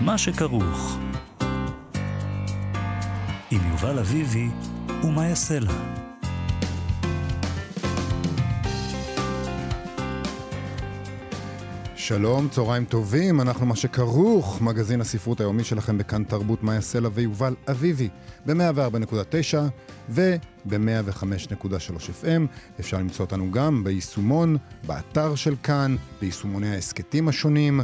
מה שכרוך. עם יובל אביבי ומה יעשה לה. שלום, צהריים טובים, אנחנו מה שכרוך, מגזין הספרות היומי שלכם בכאן תרבות, מאיה סלע ויובל אביבי, ב-104.9 וב-105.3 FM. אפשר למצוא אותנו גם ביישומון, באתר של כאן, ביישומוני ההסכתים השונים.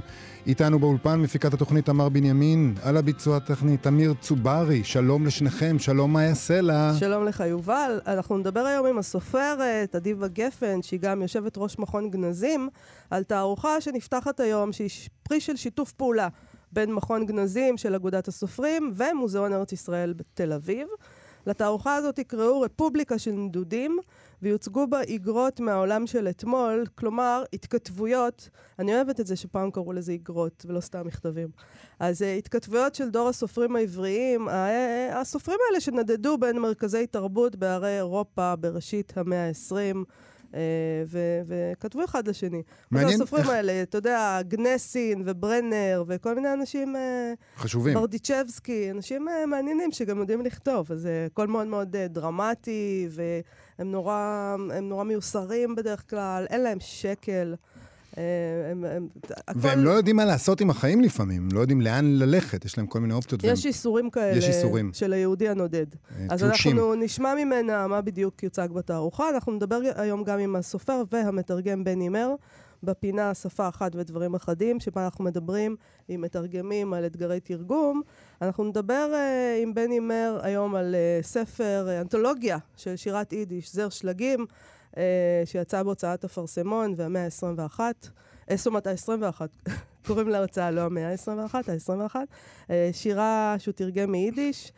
איתנו באולפן מפיקת התוכנית תמר בנימין, על הביצוע הטכני תמיר צוברי, שלום לשניכם, שלום מאיה סלע. שלום לך יובל, אנחנו נדבר היום עם הסופרת אדיבה גפן, שהיא גם יושבת ראש מכון גנזים, על תערוכה שנפתחת היום, שהיא פרי של שיתוף פעולה בין מכון גנזים של אגודת הסופרים ומוזיאון ארץ ישראל בתל אביב. לתערוכה הזאת יקראו רפובליקה של נדודים, ויוצגו בה איגרות מהעולם של אתמול, כלומר, התכתבויות, אני אוהבת את זה שפעם קראו לזה איגרות, ולא סתם מכתבים. אז uh, התכתבויות של דור הסופרים העבריים, הסופרים האלה שנדדו בין מרכזי תרבות בערי אירופה בראשית המאה ה-20, אה, וכתבו אחד לשני. מעניין. הסופרים האלה, אתה יודע, גנסין וברנר וכל מיני אנשים... אה, חשובים. ברדיצ'בסקי, אנשים אה, מעניינים שגם יודעים לכתוב. אז הכל מאוד מאוד דרמטי, והם נורא, נורא מיוסרים בדרך כלל, אין להם שקל. אה, הם, הם, הכל... והם לא יודעים מה לעשות עם החיים לפעמים, הם לא יודעים לאן ללכת, יש להם כל מיני אופציות. יש והם... איסורים כאלה יש איסורים. של היהודי הנודד. אה, אז. אנחנו נשמע ממנה מה בדיוק יוצג בתערוכה. אנחנו נדבר היום גם עם הסופר והמתרגם בני מר. בפינה שפה אחת ודברים אחדים, שבה אנחנו מדברים עם מתרגמים על אתגרי תרגום. אנחנו נדבר uh, עם בני מר היום על uh, ספר uh, אנתולוגיה של שירת יידיש, זר שלגים. אה, שיצא בהוצאת אפרסמון והמאה ה-21. אה, זאת אומרת, ה-21, קוראים להוצאה לא המאה ה-21, ה-21. אה, שירה שהוא תרגם מיידיש.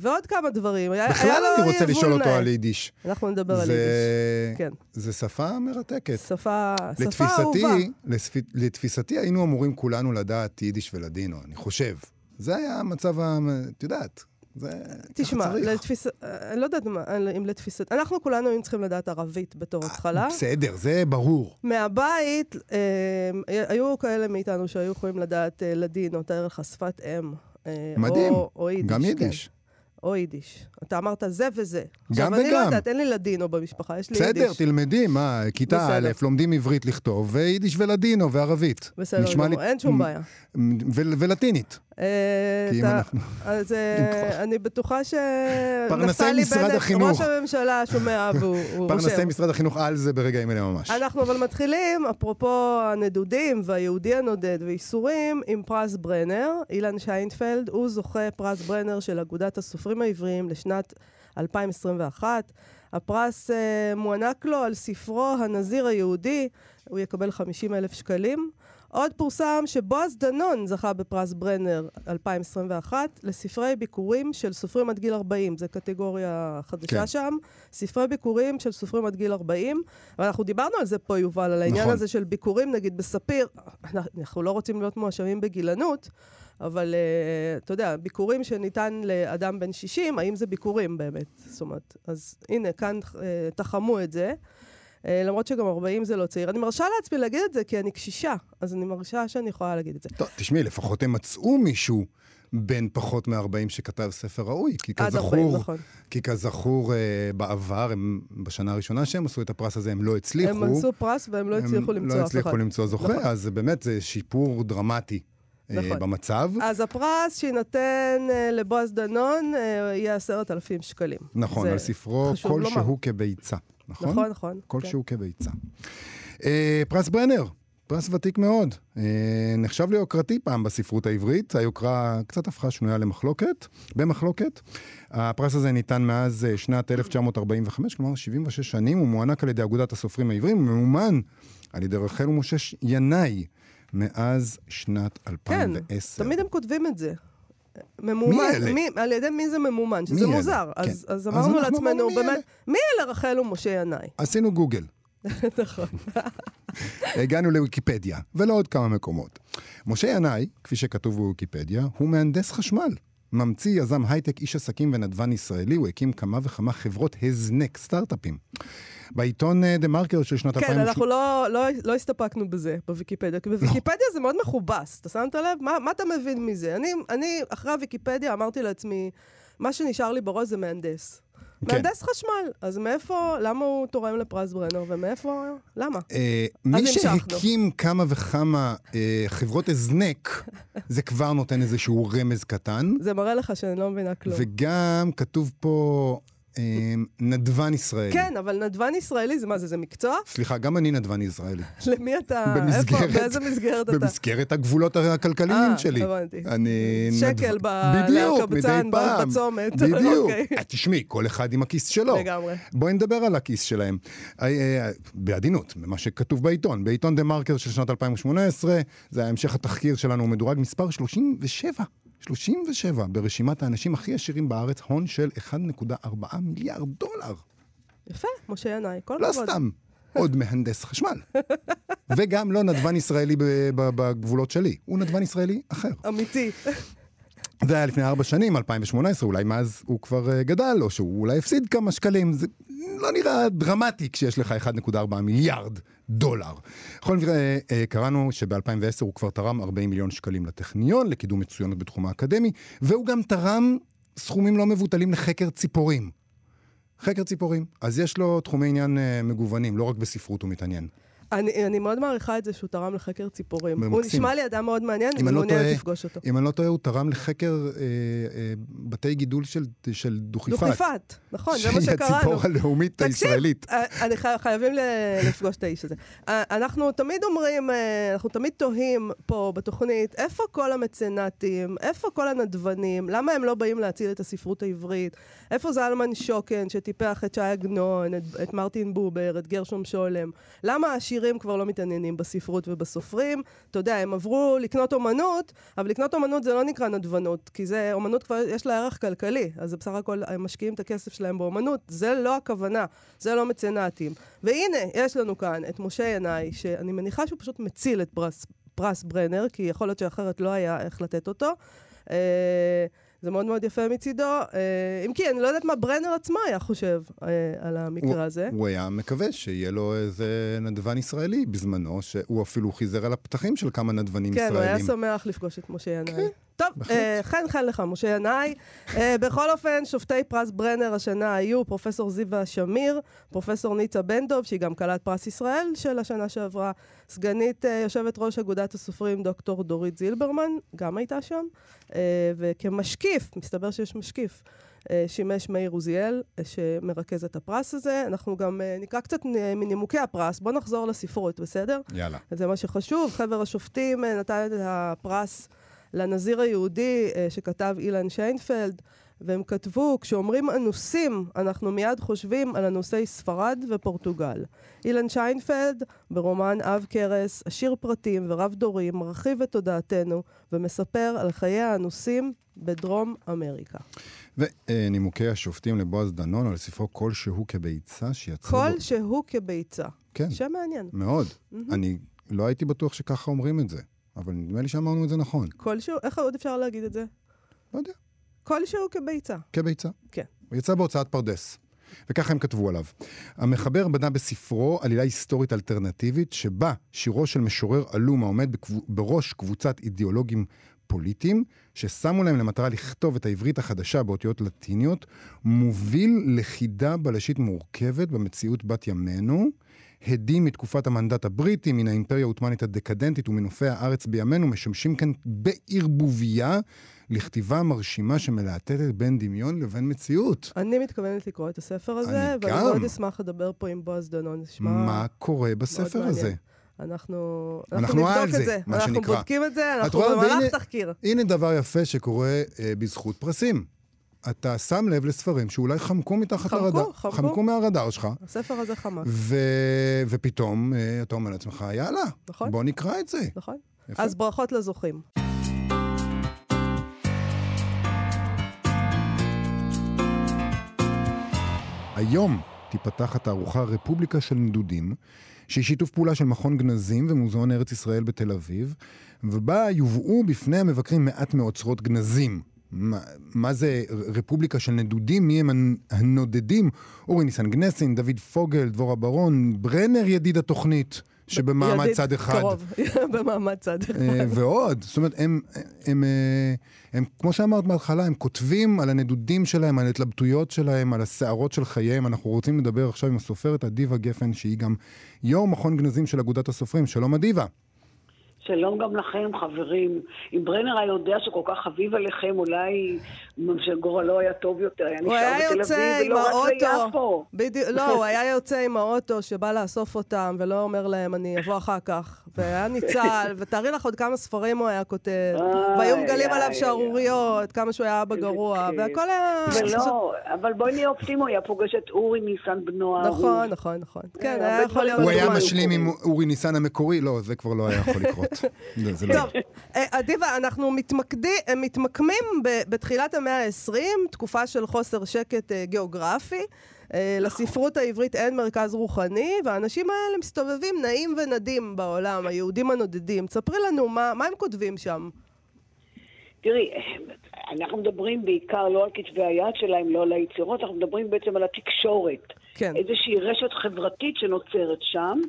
ועוד כמה דברים. בכלל אני רוצה לשאול אותו על יידיש. אנחנו נדבר. על יידיש. כן. זה שפה מרתקת. שפה אהובה. לתפיסתי היינו אמורים כולנו לדעת יידיש ולדינו, אני חושב. זה היה המצב, את יודעת, זה תשמע, לתפיס... אני לא יודעת אם לתפיסת... אנחנו כולנו היינו צריכים לדעת ערבית בתור התחלה. בסדר, זה ברור. מהבית, אה, היו כאלה מאיתנו שהיו יכולים לדעת אה, לדינו, תאר לך שפת אם. אה, מדהים, או, או יידיש, גם יידיש. כן. או יידיש. אתה אמרת זה וזה. גם עכשיו, וגם. אני לא יודעת, אין לי לדינו במשפחה, יש לי בסדר, יידיש. בסדר, תלמדי, מה, כיתה א', לומדים עברית לכתוב, ויידיש ולדינו וערבית. בסדר, לי... אין שום בעיה. ולטינית. אה, כי אם אנחנו... אז אה, אני בטוחה שנפתלי בנט, ראש הממשלה, שומע והוא רושם. פרנסי משרד החינוך על זה ברגעים אלה ממש. אנחנו אבל מתחילים, אפרופו הנדודים והיהודי הנודד ואיסורים, עם פרס ברנר. אילן שיינפלד, הוא זוכה פרס ברנר של אגודת הסופרים העבריים לשנת 2021. הפרס uh, מוענק לו על ספרו הנזיר היהודי, הוא יקבל 50 אלף שקלים. עוד פורסם שבועז דנון זכה בפרס ברנר 2021 לספרי ביקורים של סופרים עד גיל 40, זו קטגוריה חדשה כן. שם. ספרי ביקורים של סופרים עד גיל 40, ואנחנו דיברנו על זה פה, יובל, על העניין נכון. הזה של ביקורים, נגיד בספיר, אנחנו לא רוצים להיות מואשמים בגילנות, אבל uh, אתה יודע, ביקורים שניתן לאדם בן 60, האם זה ביקורים באמת? זאת אומרת, אז הנה, כאן uh, תחמו את זה. אה, למרות שגם 40 זה לא צעיר. אני מרשה לעצמי להגיד את זה כי אני קשישה, אז אני מרשה שאני יכולה להגיד את זה. טוב, תשמעי, לפחות הם מצאו מישהו בן פחות מ-40 שכתב ספר ראוי. כי כזכור, 40, נכון. כי כזכור, uh, בעבר, הם, בשנה הראשונה שהם עשו את הפרס הזה, הם לא הצליחו. הם עשו פרס והם לא הצליחו למצוא לא אף אחד. לא הצליחו למצוא זוכה, נכון. אז באמת זה שיפור דרמטי. אה, נכון. במצב. אז הפרס שיינתן uh, לבועז דנון uh, יהיה עשרת אלפים שקלים. נכון, על ספרו כלשהו כביצה. נכון? נכון, נכון. כלשהו כן. כביצה. אה, פרס ברנר, פרס ותיק מאוד. אה, נחשב ליוקרתי פעם בספרות העברית, היוקרה קצת הפכה שנויה למחלוקת, במחלוקת. הפרס הזה ניתן מאז אה, שנת 1945, כלומר 76 שנים, הוא מוענק על ידי אגודת הסופרים העברים, הוא ממומן על ידי רחל ומשה ינאי. מאז שנת 2010. כן, תמיד הם כותבים את זה. ממומן, מי אלה? מי, על ידי מי זה ממומן, שזה מוזר. כן. אז, אז אמרנו אז לעצמנו, מי באמת, מי אלה רחל ומשה ינאי? עשינו גוגל. נכון. הגענו לוויקיפדיה, ולעוד כמה מקומות. משה ינאי, כפי שכתוב בוויקיפדיה, הוא מהנדס חשמל. ממציא, יזם הייטק, איש עסקים ונדבן ישראלי, הוא הקים כמה וכמה חברות הזנק, סטארט-אפים. בעיתון דה מרקר של שנת כן, 2000... אנחנו לא, לא, לא הסתפקנו בזה בוויקיפדיה, כי בוויקיפדיה זה מאוד מכובס, אתה שמת לב? מה, מה אתה מבין מזה? אני, אני, אחרי הוויקיפדיה אמרתי לעצמי, מה שנשאר לי בראש זה מהנדס. כן. מהנדס חשמל. אז מאיפה, למה הוא תורם לפרס ברנר, ומאיפה, למה? אה, מי. שהקים כמה וכמה אה, חברות הזנק, זה כבר נותן איזשהו רמז קטן. זה מראה לך שאני לא מבינה כלום. וגם כתוב פה נדבן ישראלי. כן, אבל נדבן ישראלי זה מה זה, זה מקצוע? סליחה, גם אני נדבן ישראלי. למי אתה, במסגרת- איפה, באיזה מסגרת אתה? במסגרת הגבולות הכלכליים אה, שלי. הבנתי. אני... שקל נדב- ב- בדיוק, מדי פעם. בצומת. בדיוק. אוקיי. אה, תשמעי, כל אחד עם הכיס שלו. לגמרי. בואי נדבר על הכיס שלהם. אה, אה, בעדינות, ממה שכתוב בעיתון. בעיתון דה מרקר של שנת 2018, זה היה המשך התחקיר שלנו, הוא מדורג מספר 37. 37 ברשימת האנשים הכי עשירים בארץ, הון של 1.4 מיליארד דולר. יפה, משה ינאי, כל לא הכבוד. סתם, עוד מהנדס חשמל. וגם לא נדבן ישראלי בגבולות שלי, הוא נדבן ישראלי אחר. אמיתי. זה היה לפני ארבע שנים, 2018, אולי מאז הוא כבר אה, גדל, או שהוא אולי הפסיד כמה שקלים. זה לא נראה דרמטי כשיש לך 1.4 מיליארד דולר. בכל מקרה, אה, קראנו שב-2010 הוא כבר תרם 40 מיליון שקלים לטכניון, לקידום מצוינות בתחום האקדמי, והוא גם תרם סכומים לא מבוטלים לחקר ציפורים. חקר ציפורים. אז יש לו תחומי עניין אה, מגוונים, לא רק בספרות הוא מתעניין. אני, אני מאוד מעריכה את זה שהוא תרם לחקר ציפורים. הוא. נשמע לי אדם מאוד מעניין, אם אני לא מעוניינת טועה- לפגוש אותו. אם אני לא טועה, הוא תרם לחקר אה, אה, בתי גידול של, של דוכיפת. דוכיפת, נכון, זה מה שהיא שקראנו. הציפור הלאומית תקשיב, הישראלית. אה, אני חי- חייבים לפגוש את האיש הזה. אה, אנחנו תמיד אומרים, אה, אנחנו תמיד תוהים פה בתוכנית, איפה כל המצנטים, איפה כל הנדבנים, למה הם לא באים להציל את הספרות העברית? איפה זלמן שוקן שטיפח את שי עגנון, את, את מרטין בובר, את גרשום שולם? למה העשירים כבר לא מתעניינים בספרות ובסופרים? אתה יודע, הם עברו לקנות אומנות, אבל לקנות אומנות זה לא נקרא נדבנות, כי זה, אומנות כבר יש לה ערך כלכלי, אז בסך הכל, הם משקיעים את הכסף שלהם באומנות, זה לא הכוונה, זה לא מצנטים. והנה, יש לנו כאן את משה ינאי, שאני מניחה שהוא פשוט מציל את פרס, פרס ברנר, כי יכול להיות שאחרת לא היה איך לתת אותו. אה, זה מאוד מאוד יפה מצידו. אה, אם כי, אני לא יודעת מה ברנר עצמו היה חושב אה, על המקרה הזה. הוא היה מקווה שיהיה לו איזה נדבן ישראלי בזמנו, שהוא אפילו חיזר על הפתחים של כמה נדבנים כן, הוא היה ישראלים. שמח לפגוש את משה ינאי. כן, טוב. אה, חן חן לך, משה ינאי. אה, בכל אופן, שופטי פרס ברנר השנה היו פרופסור זיווה שמיר, פרופסור ניצה בן דב, שהיא גם כלת פרס ישראל של השנה שעברה, סגנית אה, יושבת ראש אגודת הסופרים דוקטור דורית זילברמן, גם הייתה שם, אה, וכמשקיף, מסתבר שיש משקיף. שימש מאיר עוזיאל, שמרכז את הפרס הזה. אנחנו גם נקרא קצת מנימוקי הפרס. בואו נחזור לספרות, בסדר? יאללה. זה מה שחשוב. חבר השופטים נתן את הפרס לנזיר היהודי אה, שכתב אילן שיינפלד, והם כתבו, כשאומרים אנוסים, אנחנו מיד חושבים על אנוסי ספרד ופורטוגל. אילן שיינפלד, ברומן אב כרס, עשיר פרטים ורב דורי, מרחיב את תודעתנו ומספר על חיי האנוסים בדרום אמריקה. ונימוקי השופטים לבועז דנון על ספרו כלשהו כביצה שיצא בו... כל שהוא כביצה. כן, שם מעניין. מאוד. אני לא הייתי בטוח שככה אומרים את זה, אבל נדמה לי שאמרנו את זה נכון. כלשהו, איך עוד אפשר להגיד את זה? לא יודע, כלשהו כביצה. כביצה. כן. הוא יצא בהוצאת פרדס. וככה הם כתבו עליו. המחבר בנה בספרו עלילה היסטורית אלטרנטיבית, שבה שירו של משורר עלום העומד בקבו, בראש קבוצת אידיאולוגים פוליטיים, ששמו להם למטרה לכתוב את העברית החדשה באותיות לטיניות, מוביל לכידה בלשית מורכבת במציאות בת ימינו, הדים מתקופת המנדט הבריטי, מן האימפריה העות'מאנית הדקדנטית ומנופי הארץ בימינו, משמשים כאן בערבוביה לכתיבה מרשימה שמלהטטת בין דמיון לבין מציאות. אני מתכוונת לקרוא את הספר הזה, אני ואני גם. מאוד אשמח לדבר פה עם בועז דנון. נשמע מה קורה בספר. הזה? אנחנו, אנחנו נבדוק על את זה. מה אנחנו שנקרא. בודקים את זה, אנחנו? במהלך תחקיר. הנה דבר יפה שקורה אה, בזכות פרסים. אתה שם לב לספרים שאולי חמקו מתחת חמקו, לרדאר. חמקו. חמקו מהרדאר שלך, הספר הזה חמק, ו... ופתאום אה, אתה אומר לעצמך, יאללה, נכון? בוא נקרא את זה. נכון? יפה. אז ברכות לזוכים. היום תיפתח התערוכה רפובליקה של נדודים, שהיא שיתוף פעולה של מכון גנזים ומוזיאון ארץ ישראל בתל אביב, ובה יובאו בפני המבקרים מעט מאוצרות גנזים מה, מה זה רפובליקה של נדודים? מי הם הנודדים? אורי ניסן גנסין, דוד פוגל, דבורה ברון, ברנר ידיד התוכנית. שבמעמד ידיד צד אחד. קרוב, במעמד צד אחד. אה, ועוד, זאת אומרת, הם, הם, הם, אה, הם, כמו שאמרת בהתחלה, הם כותבים על הנדודים שלהם, על ההתלבטויות שלהם, על הסערות של חייהם. אנחנו רוצים לדבר עכשיו עם הסופרת אדיבה גפן, שהיא גם יו"ר מכון גנזים של אגודת הסופרים. שלום אדיבה. שלום גם לכם, חברים. אם ברנר היה יודע שכל כך חביב עליכם, אולי שגורלו היה טוב יותר, היה נשאר בתל אביב ולא רק ליפו. בדיוק, לא, הוא היה יוצא עם האוטו שבא לאסוף אותם, ולא אומר להם, אני אבוא אחר כך. והיה ניצל, ותארי לך עוד כמה ספרים הוא היה כותב, והיו מגלים עליו שערוריות, כמה שהוא היה אבא גרוע, והכל היה... ולא, אבל בואי נהיה אופטימו, היה פוגש את אורי ניסן בנו. נכון, נכון, נכון. כן, היה יכול להיות... הוא היה משלים עם אורי ניסן המקורי? לא, זה כבר לא היה יכול לקרות. טוב, אדיבה, אנחנו מתמקמים בתחילת המאה ה-20, תקופה של חוסר שקט גיאוגרפי. לספרות העברית אין מרכז רוחני, והאנשים האלה מסתובבים נעים ונדים בעולם, היהודים הנודדים. תספרי לנו, מה, מה הם כותבים שם? תראי, אנחנו מדברים בעיקר לא על כתבי היד שלהם, לא על היצירות, אנחנו מדברים בעצם על התקשורת. כן. איזושהי רשת חברתית שנוצרת שם,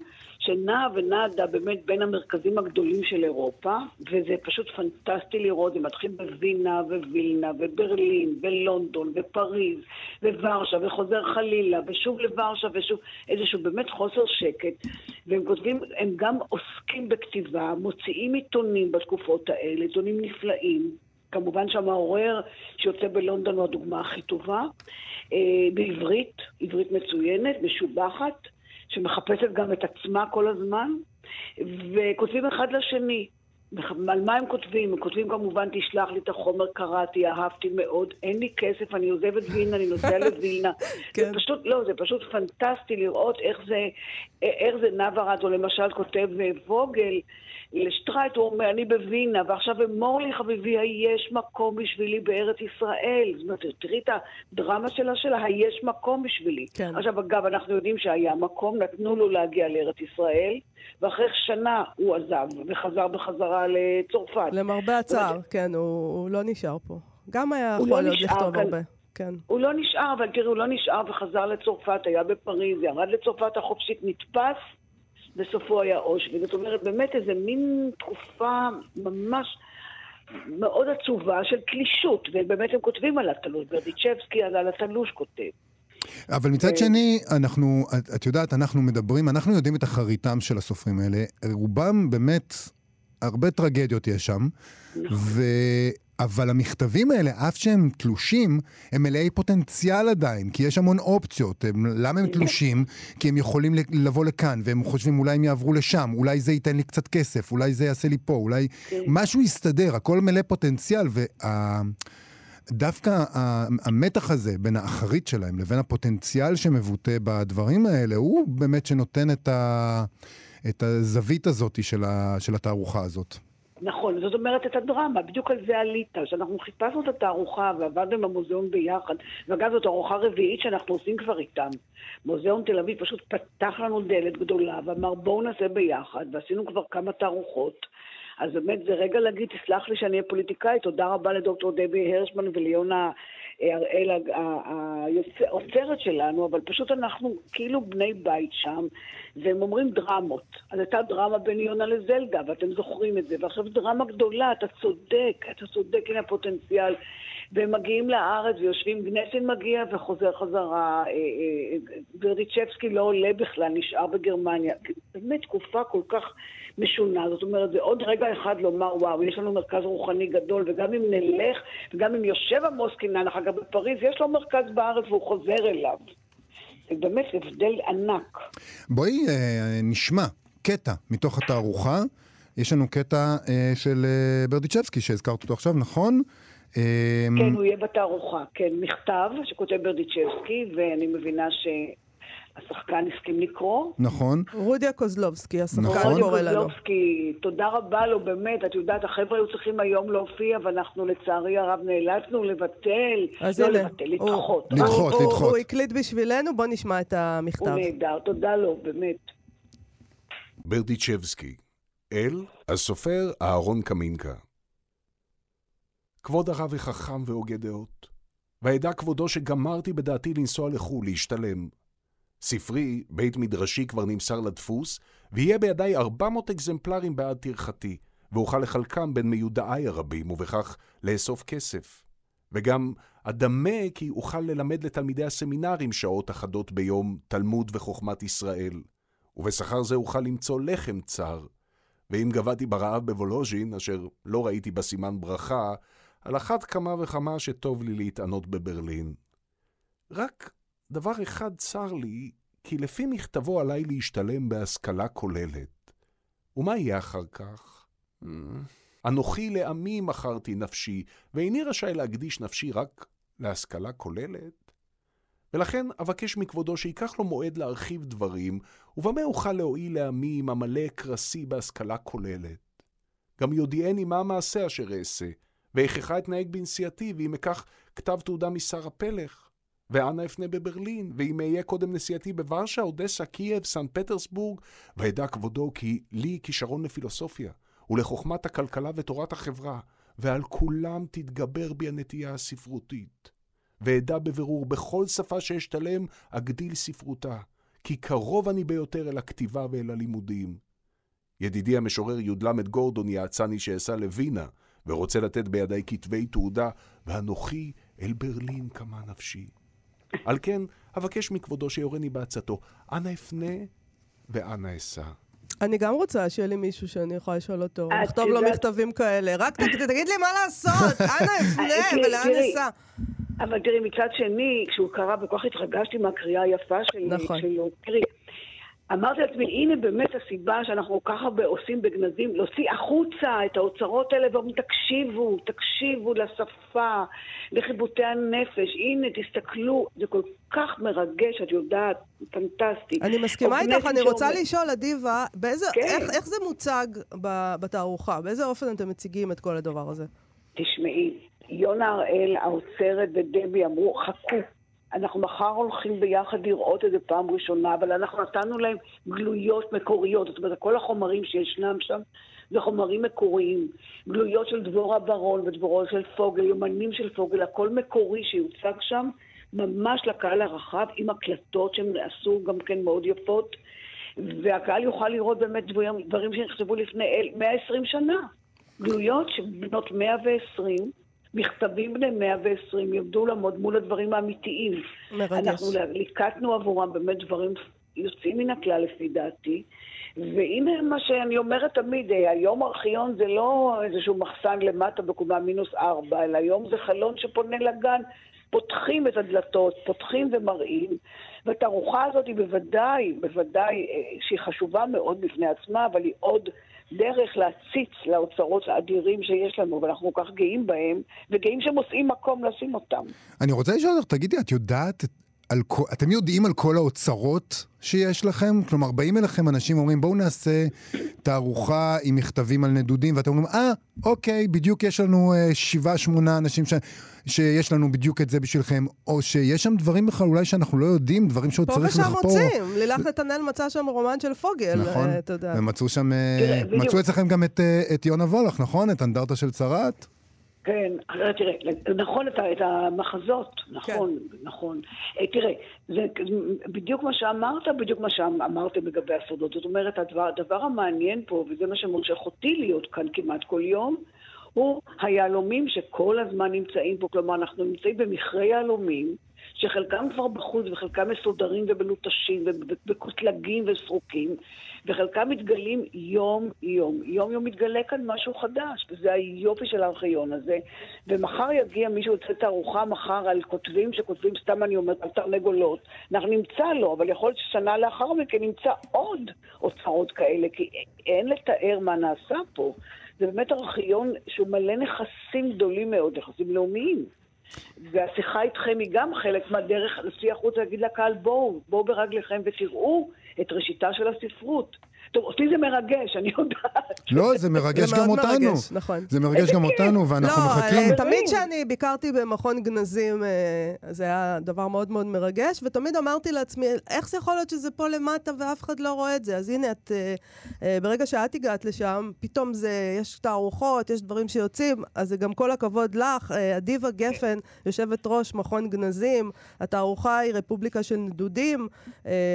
שנעה ונדה באמת בין המרכזים הגדולים של אירופה, וזה פשוט פנטסטי לראות, זה מתחיל בווינה ווילנה וברלין ולונדון ופריז וורשה וחוזר חלילה ושוב לוורשה ושוב איזשהו באמת חוסר שקט, והם כותבים, הם גם עוסקים בכתיבה, מוציאים עיתונים בתקופות האלה, עיתונים נפלאים. כמובן שהמעורר שיוצא בלונדון הוא הדוגמה הכי טובה. בעברית, עברית מצוינת, משובחת. שמחפשת גם את עצמה כל הזמן, וכותבים אחד לשני. על מה הם כותבים? הם כותבים כמובן, תשלח לי את החומר, קראתי, אהבתי מאוד, אין לי כסף, אני עוזב את וילנה, אני נוסע לווילנה. כן. זה פשוט, לא, זה פשוט פנטסטי לראות איך זה, איך זה נברד, או למשל כותב ווגל, לשטרייט הוא אומר, אני בווינה, ועכשיו אמור לי חביבי, היש מקום בשבילי בארץ ישראל. זאת אומרת, תראי את הדרמה שלה שלה, היש מקום בשבילי. כן. עכשיו, אגב, אנחנו יודעים שהיה מקום, נתנו לו להגיע לארץ ישראל, ואחרי שנה הוא עזב, וחזר בחזרה לצרפת. למרבה הצער, כן, הוא, הוא לא נשאר פה. גם היה יכול לא להיות לכתוב הרבה. כן. הוא לא נשאר, אבל תראי, הוא לא נשאר וחזר לצרפת, היה בפריז, ירד לצרפת החופשית, נתפס. וסופו היה אושוויץ. זאת אומרת, באמת איזה מין תקופה ממש מאוד עצובה של תלישות, ובאמת הם כותבים על התלוש, ברדיצ'בסקי על התלוש כותב. אבל מצד שני, אנחנו, את, את יודעת, אנחנו מדברים, אנחנו יודעים את אחריתם של הסופרים האלה. רובם באמת, הרבה טרגדיות יש שם, נכון. אבל המכתבים האלה, אף שהם תלושים, הם מלאי פוטנציאל עדיין, כי יש המון אופציות. הם, למה הם תלושים? כי הם יכולים לבוא לכאן, והם חושבים אולי הם יעברו לשם, אולי זה ייתן לי קצת כסף, אולי זה יעשה לי פה, אולי כן. משהו יסתדר, הכל מלא פוטנציאל, וה... דווקא המתח הזה בין האחרית שלהם לבין הפוטנציאל שמבוטא בדברים האלה, הוא באמת שנותן את, ה... את הזווית הזאת של, ה... של התערוכה הזאת. נכון, זאת אומרת את הדרמה, בדיוק על זה עלית, שאנחנו חיפשנו את התערוכה ועבדנו עם המוזיאון ביחד, ואגב זאת תערוכה רביעית שאנחנו עושים כבר איתם. מוזיאון תל אביב פשוט פתח לנו דלת גדולה ואמר בואו נעשה ביחד, ועשינו כבר כמה תערוכות. אז באמת זה רגע להגיד, תסלח לי שאני אהיה פוליטיקאית, תודה רבה לדוקטור דבי הרשמן וליונה הראל האוצרת שלנו, אבל פשוט אנחנו כאילו בני בית שם, והם אומרים דרמות. אז הייתה דרמה בין יונה לזלדה, ואתם זוכרים את זה, ועכשיו דרמה גדולה, אתה צודק, אתה צודק, הנה הפוטנציאל. והם מגיעים לארץ ויושבים, גנסין מגיע וחוזר חזרה, וריצ'בסקי לא עולה בכלל, נשאר בגרמניה. באמת תקופה כל כך משונה. זאת אומרת, זה עוד רגע אחד לומר, וואו, יש לנו מרכז רוחני גדול, וגם אם נלך, וגם אם יושב עמוס קינן אחר כך בפריז, יש לו מרכז בארץ והוא חוזר אליו. זה באמת הבדל ענק. בואי אה, נשמע קטע מתוך התערוכה. יש לנו קטע אה, של אה, ברדיצ'בסקי שהזכרת אותו עכשיו, נכון? כן, הוא יהיה בתערוכה. כן, מכתב שכותב ברדיצ'בסקי, ואני מבינה ש... השחקן הסכים לקרוא. נכון. רודיה קוזלובסקי, השחקן נכון. קורא לנו. קוזלובסקי, תודה רבה לו, באמת. את יודעת, החבר'ה היו צריכים היום להופיע, ואנחנו לצערי הרב נאלצנו לבטל. אז לא הנה. לבטל, לדחות. לדחות, הוא, לדחות. הוא, הוא הקליט בשבילנו, בוא נשמע את המכתב. הוא נהדר, תודה לו, באמת. ברדיצ'בסקי, אל הסופר אהרון קמינקה. כבוד הרב החכם והוגה דעות, וידע כבודו שגמרתי בדעתי לנסוע לחו"ל, להשתלם. ספרי, בית מדרשי, כבר נמסר לדפוס, ויהיה בידיי 400 אקזמפלרים בעד טרחתי, ואוכל לחלקם בין מיודעי הרבים, ובכך לאסוף כסף. וגם אדמה כי אוכל ללמד לתלמידי הסמינרים שעות אחדות ביום תלמוד וחוכמת ישראל, ובשכר זה אוכל למצוא לחם צר. ואם גבעתי ברעב בוולוז'ין, אשר לא ראיתי בה סימן ברכה, על אחת כמה וכמה שטוב לי להתענות בברלין. רק דבר אחד צר לי, כי לפי מכתבו עליי להשתלם בהשכלה כוללת. ומה יהיה אחר כך? Hmm. אנוכי לעמי מכרתי נפשי, ואיני רשאי להקדיש נפשי רק להשכלה כוללת? ולכן אבקש מכבודו שייקח לו מועד להרחיב דברים, ובמה אוכל להועיל לעמי עם המלא קרסי בהשכלה כוללת. גם יודיעני מה המעשה אשר אעשה, ואיכך אתנהג בנסיעתי, ואם אקח כתב תעודה משר הפלך, ואנה אפנה בברלין, ואם אהיה קודם נסיעתי בוורשה, אודסה, קייב, סן פטרסבורג, וידע כבודו כי לי כישרון לפילוסופיה, ולחוכמת הכלכלה ותורת החברה, ועל כולם תתגבר בי הנטייה הספרותית. ואדע בבירור בכל שפה שאשתלם, אגדיל ספרותה, כי קרוב אני ביותר אל הכתיבה ואל הלימודים. ידידי המשורר י"ל גורדון יעצני שאסע לווינה, ורוצה לתת בידי כתבי תעודה, ואנוכי אל ברלין כמה נפשי. על כן, אבקש מכבודו שיורני בעצתו, אנא אפנה ואנא אסע. אני גם רוצה שיהיה לי מישהו שאני יכולה לשאול אותו, לכתוב לו מכתבים כאלה. רק תגיד לי מה לעשות, אנא אפנה ולאן אסע. אבל תראי, מצד שני, כשהוא קרא, וכל כך התרגשתי מהקריאה היפה שלו. נכון. אמרתי לעצמי, הנה באמת הסיבה שאנחנו כל כך הרבה עושים בגנזים, להוציא החוצה את האוצרות האלה ואומרים, תקשיבו, תקשיבו לשפה, לחיבוטי הנפש, הנה, תסתכלו, זה כל כך מרגש, את יודעת, פנטסטי. אני מסכימה איתך, אני שאומר... רוצה לשאול, אדיבה, באיזה, כן. איך, איך זה מוצג בתערוכה? באיזה אופן אתם מציגים את כל הדבר הזה? תשמעי, יונה הראל, האוצרת ודבי אמרו, חכו. אנחנו מחר הולכים ביחד לראות את זה פעם ראשונה, אבל אנחנו נתנו להם גלויות מקוריות. זאת אומרת, כל החומרים שישנם שם זה חומרים מקוריים. גלויות של דבורה ברון ודבורו של פוגל, יומנים של פוגל, הכל מקורי שיוצג שם, ממש לקהל הרחב, עם הקלטות שהם עשו גם כן מאוד יפות, והקהל יוכל לראות באמת דברים שנכתבו לפני 120 שנה. גלויות שבנות 120, מכתבים בני 120 ירדו לעמוד מול הדברים האמיתיים. מרגש. אנחנו ליקטנו עבורם באמת דברים יוצאים מן הכלל לפי דעתי. והנה מה שאני אומרת תמיד, אה, היום ארכיון זה לא איזשהו מחסן למטה בקומה מינוס ארבע, אלא היום זה חלון שפונה לגן. פותחים את הדלתות, פותחים ומראים, והתערוכה הזאת היא בוודאי, בוודאי, אה, שהיא חשובה מאוד בפני עצמה, אבל היא עוד דרך להציץ לאוצרות האדירים שיש לנו, ואנחנו כל כך גאים בהם, וגאים שמוצאים מקום לשים אותם. אני רוצה לשאול אותך, תגידי, את יודעת, על, כל- אתם יודעים על כל האוצרות שיש לכם? כלומר, באים אליכם אנשים ואומרים, בואו נעשה תערוכה עם מכתבים על נדודים, ואתם אומרים, אה, אוקיי, בדיוק יש לנו אה, שבעה, שמונה אנשים ש... שיש לנו בדיוק את זה בשבילכם, או שיש שם דברים בכלל אולי שאנחנו לא יודעים, דברים שעוד פה צריך ושם לחפור. מוצאים. לילך נתנאל מצא שם רומן של פוגל, נכון, אה, אתה יודע. ומצאו שם, אה. מצאו אצלכם גם את, אה, את יונה וולך, נכון? את אנדרטה של צרת? כן, אה, תראה, נכון את, המחזות, נכון, כן. נכון. אה, תראה, זה בדיוק מה שאמרת, בדיוק מה שאמרתם לגבי הסודות. זאת אומרת, הדבר, הדבר המעניין פה, וזה מה שמושך אותי להיות כאן כמעט כל יום, הוא היהלומים שכל הזמן נמצאים פה. כלומר, אנחנו נמצאים במכרה יהלומים, שחלקם כבר בחוץ וחלקם מסודרים ומלוטשים ובקוטלגים וסרוקים, וחלקם מתגלים יום-יום. יום-יום מתגלה כאן משהו חדש, וזה היופי של הארכיון הזה. ומחר יגיע מישהו יוצא תערוכה מחר על כותבים שכותבים, סתם אני אומרת, על תרנגולות. אנחנו נמצא לו, אבל יכול להיות ששנה לאחר מכן נמצא עוד אוצרות כאלה, כי אין לתאר מה נעשה פה. זה באמת ארכיון שהוא מלא נכסים גדולים מאוד, נכסים לאומיים. והשיחה איתכם היא גם חלק מהדרך להוציא החוצה להגיד לקהל, בואו, בואו ברגליכם ותראו את ראשיתה של הספרות. טוב, אותי זה מרגש, אני יודעת. לא, זה מרגש גם אותנו. נכון. זה מרגש גם אותנו, ואנחנו לא, מחכים. אה, תמיד כשאני ביקרתי במכון גנזים, אה, זה היה דבר מאוד מאוד מרגש, ותמיד אמרתי לעצמי, איך זה יכול להיות שזה פה למטה ואף אחד לא רואה את זה? אז הנה, את, אה, אה, ברגע שאת הגעת לשם, פתאום זה, יש תערוכות, יש דברים שיוצאים, אז זה גם כל הכבוד לך. אדיבה גפן, יושבת ראש מכון גנזים, התערוכה היא רפובליקה של נדודים,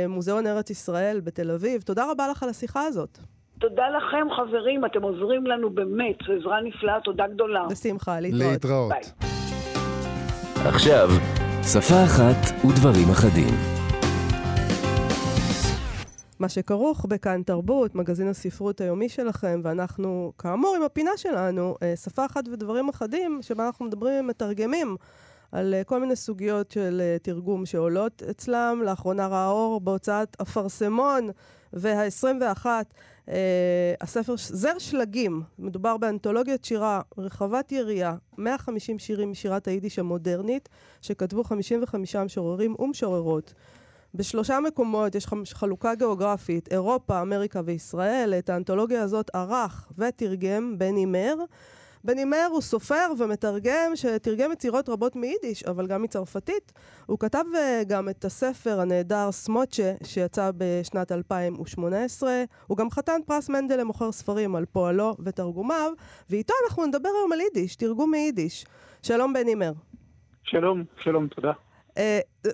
מוזיאון ארץ ישראל בתל אביב. תודה רבה לך על השיחה הזאת. תודה לכם, חברים, אתם עוזרים לנו באמת, זו עזרה נפלאה, תודה גדולה. בשמחה, להתראות. להתראות. ביי. עכשיו, שפה אחת ודברים אחדים. מה שכרוך בכאן תרבות, מגזין הספרות היומי שלכם, ואנחנו, כאמור, עם הפינה שלנו, אה, שפה אחת ודברים אחדים, שבה אנחנו מדברים עם מתרגמים על אה, כל מיני סוגיות של אה, תרגום שעולות אצלם. לאחרונה ראה אור בהוצאת אפרסמון וה-21, הספר זר שלגים, מדובר באנתולוגיית שירה רחבת יריעה, 150 שירים משירת היידיש המודרנית, שכתבו 55 משוררים ומשוררות. בשלושה מקומות יש חלוקה גיאוגרפית, אירופה, אמריקה וישראל. את האנתולוגיה הזאת ערך ותרגם בני מר. בני מר הוא סופר ומתרגם שתרגם יצירות רבות מיידיש, אבל גם מצרפתית. הוא כתב uh, גם את הספר הנהדר סמוצ'ה, שיצא בשנת 2018. הוא גם חתן פרס מנדל למוכר ספרים על פועלו ותרגומיו, ואיתו אנחנו נדבר היום על יידיש, תרגום מיידיש. שלום בני מר. שלום, שלום, תודה. Uh,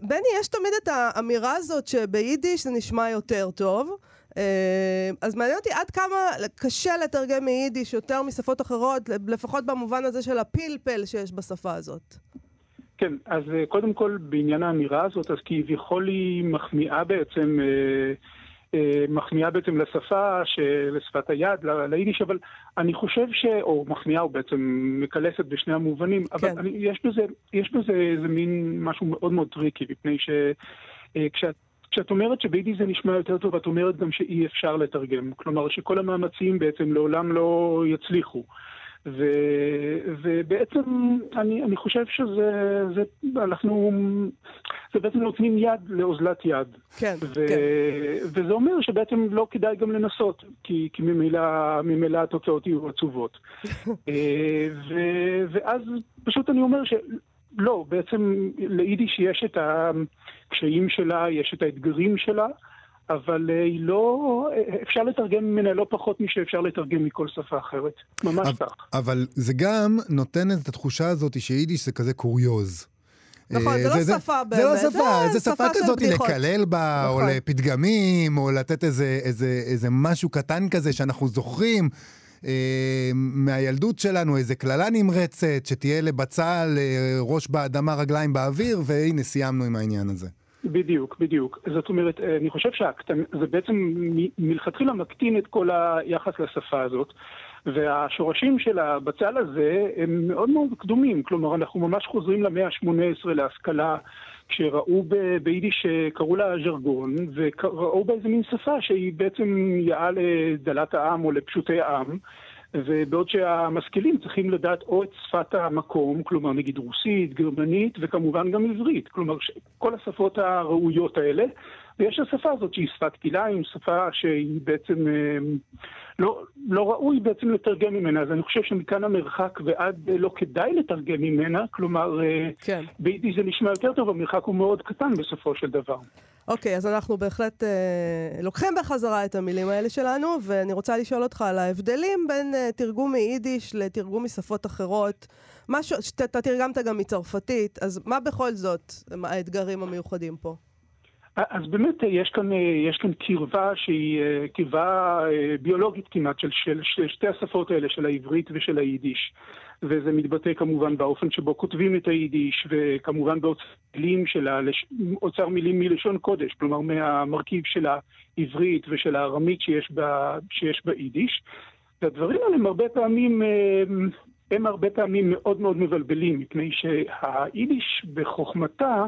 בני, יש תמיד את האמירה הזאת שביידיש זה נשמע יותר טוב. Uh, אז מעניין אותי עד כמה קשה לתרגם מיידיש יותר משפות אחרות, לפחות במובן הזה של הפלפל שיש בשפה הזאת. כן, אז אה, קודם כל בעניין האמירה הזאת, אז כביכול היא מחמיאה בעצם, אה, אה, מחמיאה בעצם לשפה, לשפת היד, ליידיש, אבל אני חושב ש... או מחמיאה, או בעצם מקלסת בשני המובנים, אבל כן. אני, יש, בזה, יש בזה איזה מין משהו מאוד מאוד tricky, מפני שכשאת... כשאת אומרת שביידיש זה נשמע יותר טוב, את אומרת גם שאי אפשר לתרגם. כלומר, שכל המאמצים בעצם לעולם לא יצליחו. ו, ובעצם אני, אני חושב שזה, זה, אנחנו, זה בעצם נותנים יד לאוזלת יד. כן, ו, כן. וזה אומר שבעצם לא כדאי גם לנסות, כי, כי ממילא, ממילא התוצאות יהיו עצובות. אה, ו, ואז פשוט אני אומר שלא, בעצם ליידיש יש את הקשיים שלה, יש את האתגרים שלה. אבל אה, היא לא, אה, אפשר לתרגם ממנה לא פחות משאפשר לתרגם מכל שפה אחרת. ממש אבל- כך. אבל זה גם נותן את התחושה הזאת שיידיש זה כזה קוריוז. נכון, אה, זה לא שפה זה לא באמת, שפה, זה זה שפה שפה כזאת. לקלל בה, או נכון. לפתגמים, או לתת איזה, איזה, איזה משהו קטן כזה שאנחנו זוכרים. אה, מהילדות שלנו, איזה קללה נמרצת, שתהיה לבצל אה, ראש באדמה, רגליים באוויר, והנה סיימנו עם העניין הזה. בדיוק, בדיוק. זאת אומרת, אה, אני חושב שזה בעצם מלכתחילה מקטין את כל היחס לשפה הזאת, והשורשים של הבצל הזה הם מאוד מאוד קדומים. כלומר, אנחנו ממש חוזרים למאה ה-18 להשכלה, כשראו ב- ביידיש, אה, קראו לה ז'רגון, וראו בה איזה מין שפה שהיא בעצם יאה לדלת העם או לפשוטי העם. ובעוד שהמשכילים צריכים לדעת או את שפת המקום, כלומר נגיד רוסית, גרמנית וכמובן גם עברית, כלומר כל השפות הראויות האלה, ויש השפה הזאת שהיא שפת כלאיים, שפה שהיא בעצם אה, לא, לא ראוי בעצם לתרגם ממנה, אז אני חושב שמכאן המרחק ועד אה, לא כדאי לתרגם ממנה, כלומר אה, כן. ביידיש זה נשמע יותר טוב, המרחק הוא מאוד קטן בסופו של דבר. אוקיי, אז אנחנו בהחלט אה, לוקחים בחזרה את המילים האלה שלנו, ואני רוצה לשאול אותך על ההבדלים בין אה, תרגום מיידיש לתרגום משפות אחרות. משהו, שאתה תרגמת גם מצרפתית, אז מה בכל זאת האתגרים המיוחדים פה? אז באמת יש כאן, אה, יש כאן קרבה שהיא אה, קרבה אה, ביולוגית כמעט של, של, של שתי השפות האלה, של העברית ושל היידיש. וזה מתבטא כמובן באופן שבו כותבים את היידיש, וכמובן באוצר מילים. אוצר מילים מלשון קודש, כלומר מהמרכיב של העברית ושל הארמית שיש, בה, שיש ביידיש. והדברים האלה הם הרבה פעמים, הם הרבה פעמים מאוד מאוד מבלבלים, מפני שהיידיש בחוכמתה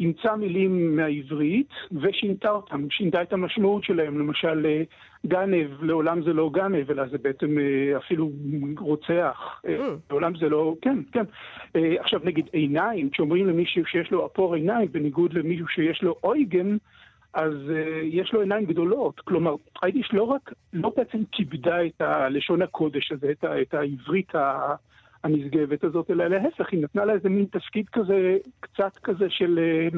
אימצה מילים מהעברית ושינתה אותם, שינתה את המשמעות שלהם. למשל, אה, גנב, לעולם זה לא גנב, אלא זה בעצם אה, אפילו רוצח. אה, Mm. לעולם זה לא, כן, כן. אה, עכשיו נגיד עיניים, כשאומרים למישהו שיש לו אפור עיניים, בניגוד למישהו שיש לו אויגן, אז uh, יש לו עיניים גדולות. כלומר, היידיש לא רק, לא בעצם כיבדה את הלשון הקודש הזה, את, ה, את העברית ה, הנשגבת הזאת, אלא להפך, היא נתנה לה איזה מין תפקיד כזה, קצת כזה של, uh,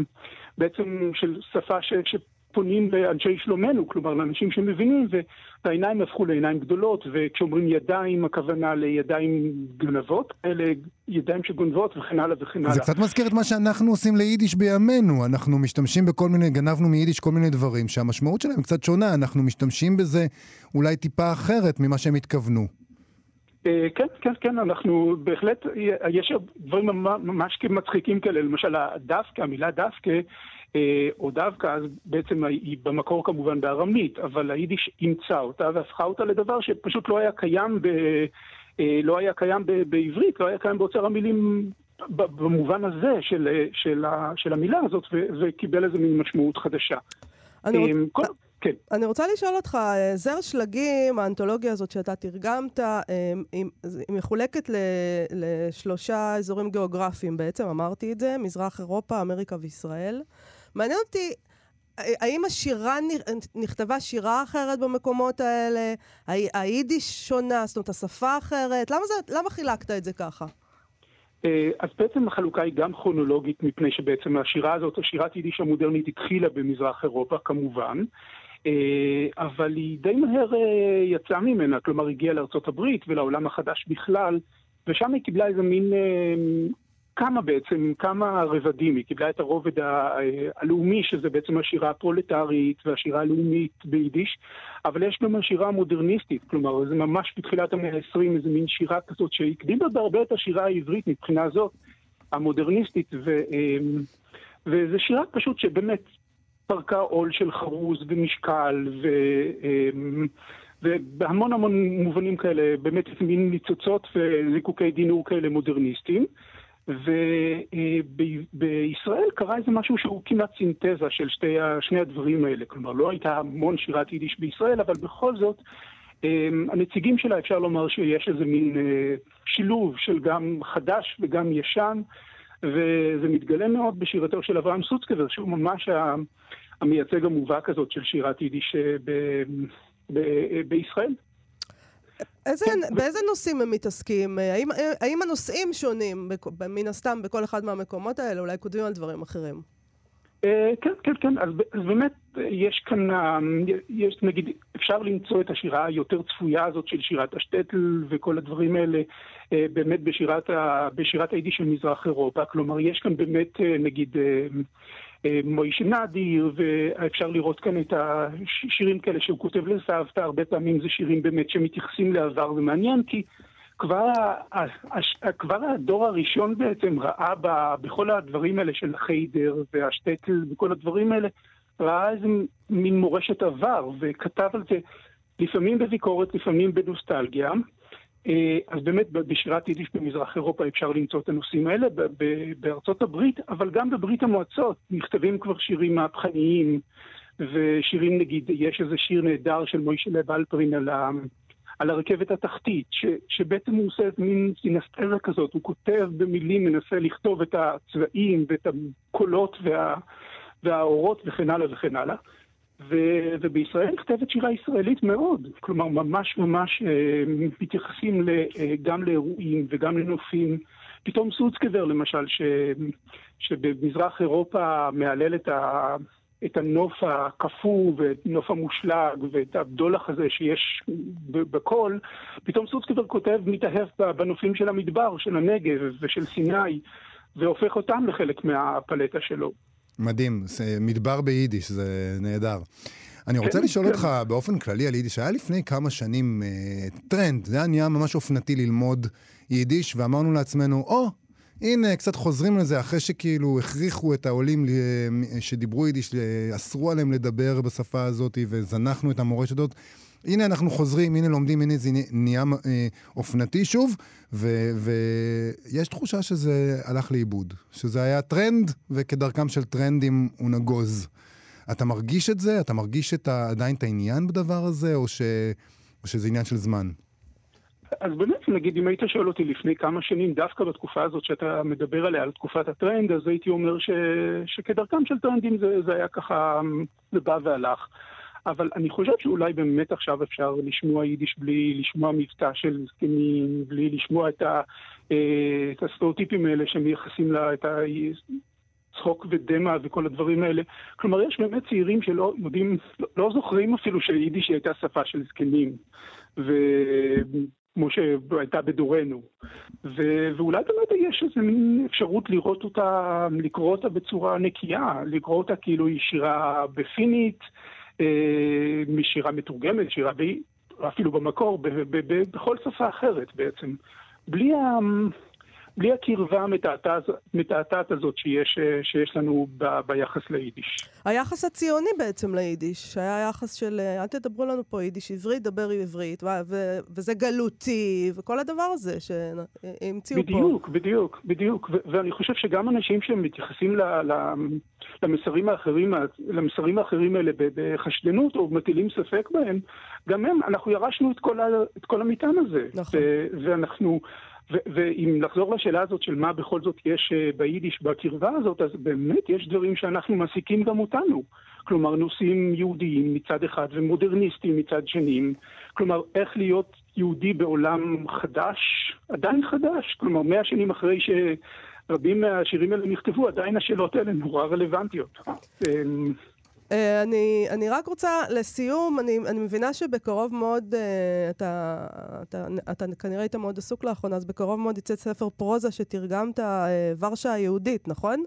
בעצם של שפה ש, ש, פונים לאנשי שלומנו, כלומר לאנשים שמבינים, והעיניים הפכו לעיניים גדולות, וכשאומרים ידיים, הכוונה לידיים גנבות, אלה ידיים שגונבות וכן הלאה וכן הלאה. זה קצת מזכיר את מה שאנחנו עושים ליידיש בימינו. אנחנו משתמשים בכל מיני, גנבנו מיידיש כל מיני דברים שהמשמעות שלהם קצת שונה, אנחנו משתמשים בזה אולי טיפה אחרת ממה שהם התכוונו. אה, כן, כן, כן, אנחנו בהחלט, יש דברים ממש מצחיקים כאלה, למשל הדווקא, המילה דווקא, אה, או דווקא, אז בעצם היא במקור כמובן בארמית, אבל היידיש אימצה אותה והפכה אותה לדבר שפשוט לא היה קיים, ב, אה, לא היה קיים ב, בעברית, לא היה קיים באוצר המילים במובן הזה של, של, של המילה הזאת, וקיבל איזה מין משמעות חדשה. אני, רוצ... כל... כן. אני רוצה לשאול אותך, זר שלגים, האנתולוגיה הזאת שאתה תרגמת, היא, היא מחולקת ל, לשלושה אזורים גיאוגרפיים בעצם, אמרתי את זה, מזרח אירופה, אמריקה וישראל. מעניין אותי, האם השירה, נכתבה שירה אחרת במקומות האלה? היידיש שונה, זאת אומרת, השפה אחרת? למה, זה, למה חילקת את זה ככה? אה, אז בעצם החלוקה היא גם כרונולוגית, מפני שבעצם השירה הזאת, השירת יידיש המודרנית התחילה במזרח אירופה כמובן, אה, אבל היא די מהר אה, יצאה ממנה, כלומר הגיעה הברית ולעולם החדש בכלל, ושם היא קיבלה איזה מין כמה בעצם, כמה רבדים, היא קיבלה את הרובד הלאומי, שזה בעצם השירה הפרולטרית והשירה הלאומית ביידיש, אבל יש גם השירה המודרניסטית, כלומר, זה ממש בתחילת המאה ה-20, איזה מין שירה כזאת שהקדימה בהרבה את השירה העברית מבחינה זאת, המודרניסטית, ו, וזה שירה פשוט שבאמת פרקה עול של חרוז ומשקל, ו... אמ, ובהמון המון מובנים כאלה, באמת מין ניצוצות וזיקוקי דינור כאלה מודרניסטיים. ובישראל קרה איזה משהו שהוא כמעט סינתזה של שתי, שני הדברים האלה. כלומר, לא הייתה המון שירת יידיש בישראל, אבל בכל זאת, אמ, הנציגים שלה, אפשר לומר שיש איזה מין אה, שילוב של גם חדש וגם ישן, וזה מתגלה מאוד בשירתו של אברהם סוצקבר, שהוא ממש המייצג המובהק הזאת של שירת יידיש אה, בישראל. איזה, כן. באיזה נושאים הם מתעסקים? האם, האם הנושאים שונים, מן הסתם, בכל אחד מהמקומות האלה? אולי כותבים על דברים אחרים. אה, כן, כן, כן. אז, אז באמת יש כאן, אה, יש נגיד, אפשר למצוא את השירה היותר צפויה הזאת של שירת השטטל וכל הדברים האלה אה, באמת בשירת, בשירת היידיש של מזרח אירופה. כלומר, יש כאן באמת, נגיד, מוישה נדיר, ואפשר לראות כאן את השירים כאלה שהוא כותב לסבתא, הרבה פעמים זה שירים באמת שמתייחסים לעבר, ומעניין כי כבר, כבר הדור הראשון בעצם ראה ב, בכל הדברים האלה של חיידר והשטטל וכל הדברים האלה, ראה איזה מין מורשת עבר, וכתב על זה לפעמים בביקורת, לפעמים בנוסטלגיה. אה, אז באמת בשירת יידיש במזרח אירופה אפשר למצוא את הנושאים האלה, בארצות הברית, אבל גם בברית המועצות נכתבים כבר שירים מהפכניים, ושירים נגיד, יש איזה שיר נהדר של מוישה לב אלפרין על, על הרכבת התחתית, ש, שבעצם הוא עושה מין סינסטזה כזאת, הוא כותב במילים, מנסה לכתוב את הצבעים ואת הקולות וה, והאורות וכן הלאה וכן הלאה. ו, ובישראל נכתבת שירה ישראלית מאוד, כלומר ממש ממש אה, מתייחסים ל, אה, גם לאירועים וגם לנופים. פתאום סוצקבר למשל, ש, שבמזרח אירופה מהלל את, ה, את הנוף הקפוא ואת נוף המושלג ואת הבדולח הזה שיש בקול, פתאום סוצקבר כותב מתאהב בנופים של המדבר, של הנגב ושל סיני, והופך אותם לחלק מהפלטה שלו. מדהים, מדבר ביידיש, זה נהדר. אני רוצה כן, לשאול כן. אותך באופן כללי על יידיש, היה לפני כמה שנים אה, טרנד, זה היה נהיה ממש אופנתי ללמוד יידיש, ואמרנו לעצמנו, או, oh, הנה, קצת חוזרים לזה, אחרי שכאילו הכריחו את העולים שדיברו יידיש, אסרו עליהם לדבר בשפה הזאת, וזנחנו את המורשת הזאת. הנה אנחנו חוזרים, הנה לומדים, הנה זה נהיה אה, אופנתי שוב, ויש תחושה שזה הלך לאיבוד, שזה היה טרנד, וכדרכם של טרנדים הוא נגוז. אתה מרגיש את זה? אתה מרגיש את ה, עדיין את העניין בדבר הזה, או, ש, או שזה עניין של זמן? אז באמת, נגיד, אם היית שואל אותי לפני כמה שנים, דווקא בתקופה הזאת שאתה מדבר עליה, על תקופת הטרנד, אז הייתי אומר ש... שכדרכם של טרנדים זה, זה היה ככה, זה בא והלך. אבל אני חושב שאולי באמת עכשיו אפשר לשמוע יידיש בלי לשמוע מבטא של זקנים, בלי לשמוע את, ה, אה, את הסטריאוטיפים האלה שמייחסים לה, את הצחוק ודמע וכל הדברים האלה. כלומר, יש באמת צעירים שלא יודעים, לא, זוכרים אפילו שיידיש הייתה שפה של זקנים. וכמו שהייתה בדורנו. ו... ואולי באמת יש איזו מין אפשרות לראות אותה, לקרוא אותה בצורה נקייה, לקרוא אותה כאילו היא שירה בפינית, אה, משירה מתורגמת, שירה ב... אפילו במקור, ב... ב... ב... בכל שפה אחרת בעצם. בלי ה... בלי הקרבה המתעתעת הזאת שיש, שיש לנו ב, ביחס ליידיש. היחס הציוני בעצם ליידיש, שהיה יחס של אל תדברו לנו פה יידיש עברית, דבר עברית, ו- ו- וזה גלותי, וכל הדבר הזה שהמציאו פה. בדיוק, בדיוק, בדיוק. ו- ואני חושב שגם אנשים שמתייחסים ל- ל- למסרים האחרים, למסרים האחרים האלה בחשדנות, או מטילים ספק בהם, גם הם, אנחנו ירשנו את כל, ה- את כל המטען הזה. נכון. ו- ואנחנו... ואם לחזור לשאלה הזאת של מה בכל זאת יש אה, ביידיש בקרבה הזאת, אז באמת יש דברים שאנחנו מעסיקים גם אותנו. כלומר, נושאים יהודיים מצד אחד ומודרניסטיים מצד שני. כלומר, איך להיות יהודי בעולם חדש, עדיין חדש. כלומר, מאה שנים אחרי שרבים מהשירים האלה נכתבו, עדיין השאלות האלה נורא רלוונטיות. אה, אני, אני רק רוצה, לסיום, אני, אני מבינה שבקרוב מאוד, uh, אתה, אתה, אתה כנראה היית מאוד עסוק לאחרונה, אז בקרוב מאוד יצא ספר פרוזה שתרגמת, uh, ורשה היהודית, נכון?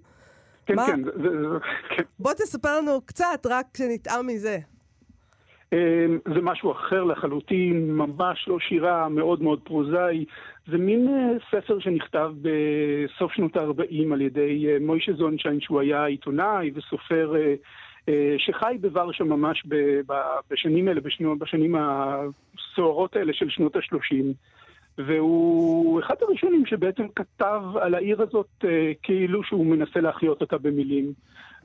כן, מה? כן, זה, זה, כן. בוא תספר לנו קצת, רק שנטעם מזה. זה משהו אחר לחלוטין, ממש לא שירה, מאוד מאוד פרוזאי. זה מין ספר שנכתב בסוף שנות ה-40 על ידי מוישה זונשיין, שהוא היה עיתונאי וסופר שחי בוורשה ממש בשנים האלה, בשנים הסוערות האלה של שנות ה-30. והוא אחד הראשונים שבעצם כתב על העיר הזאת אה, כאילו שהוא מנסה להחיות אותה במילים.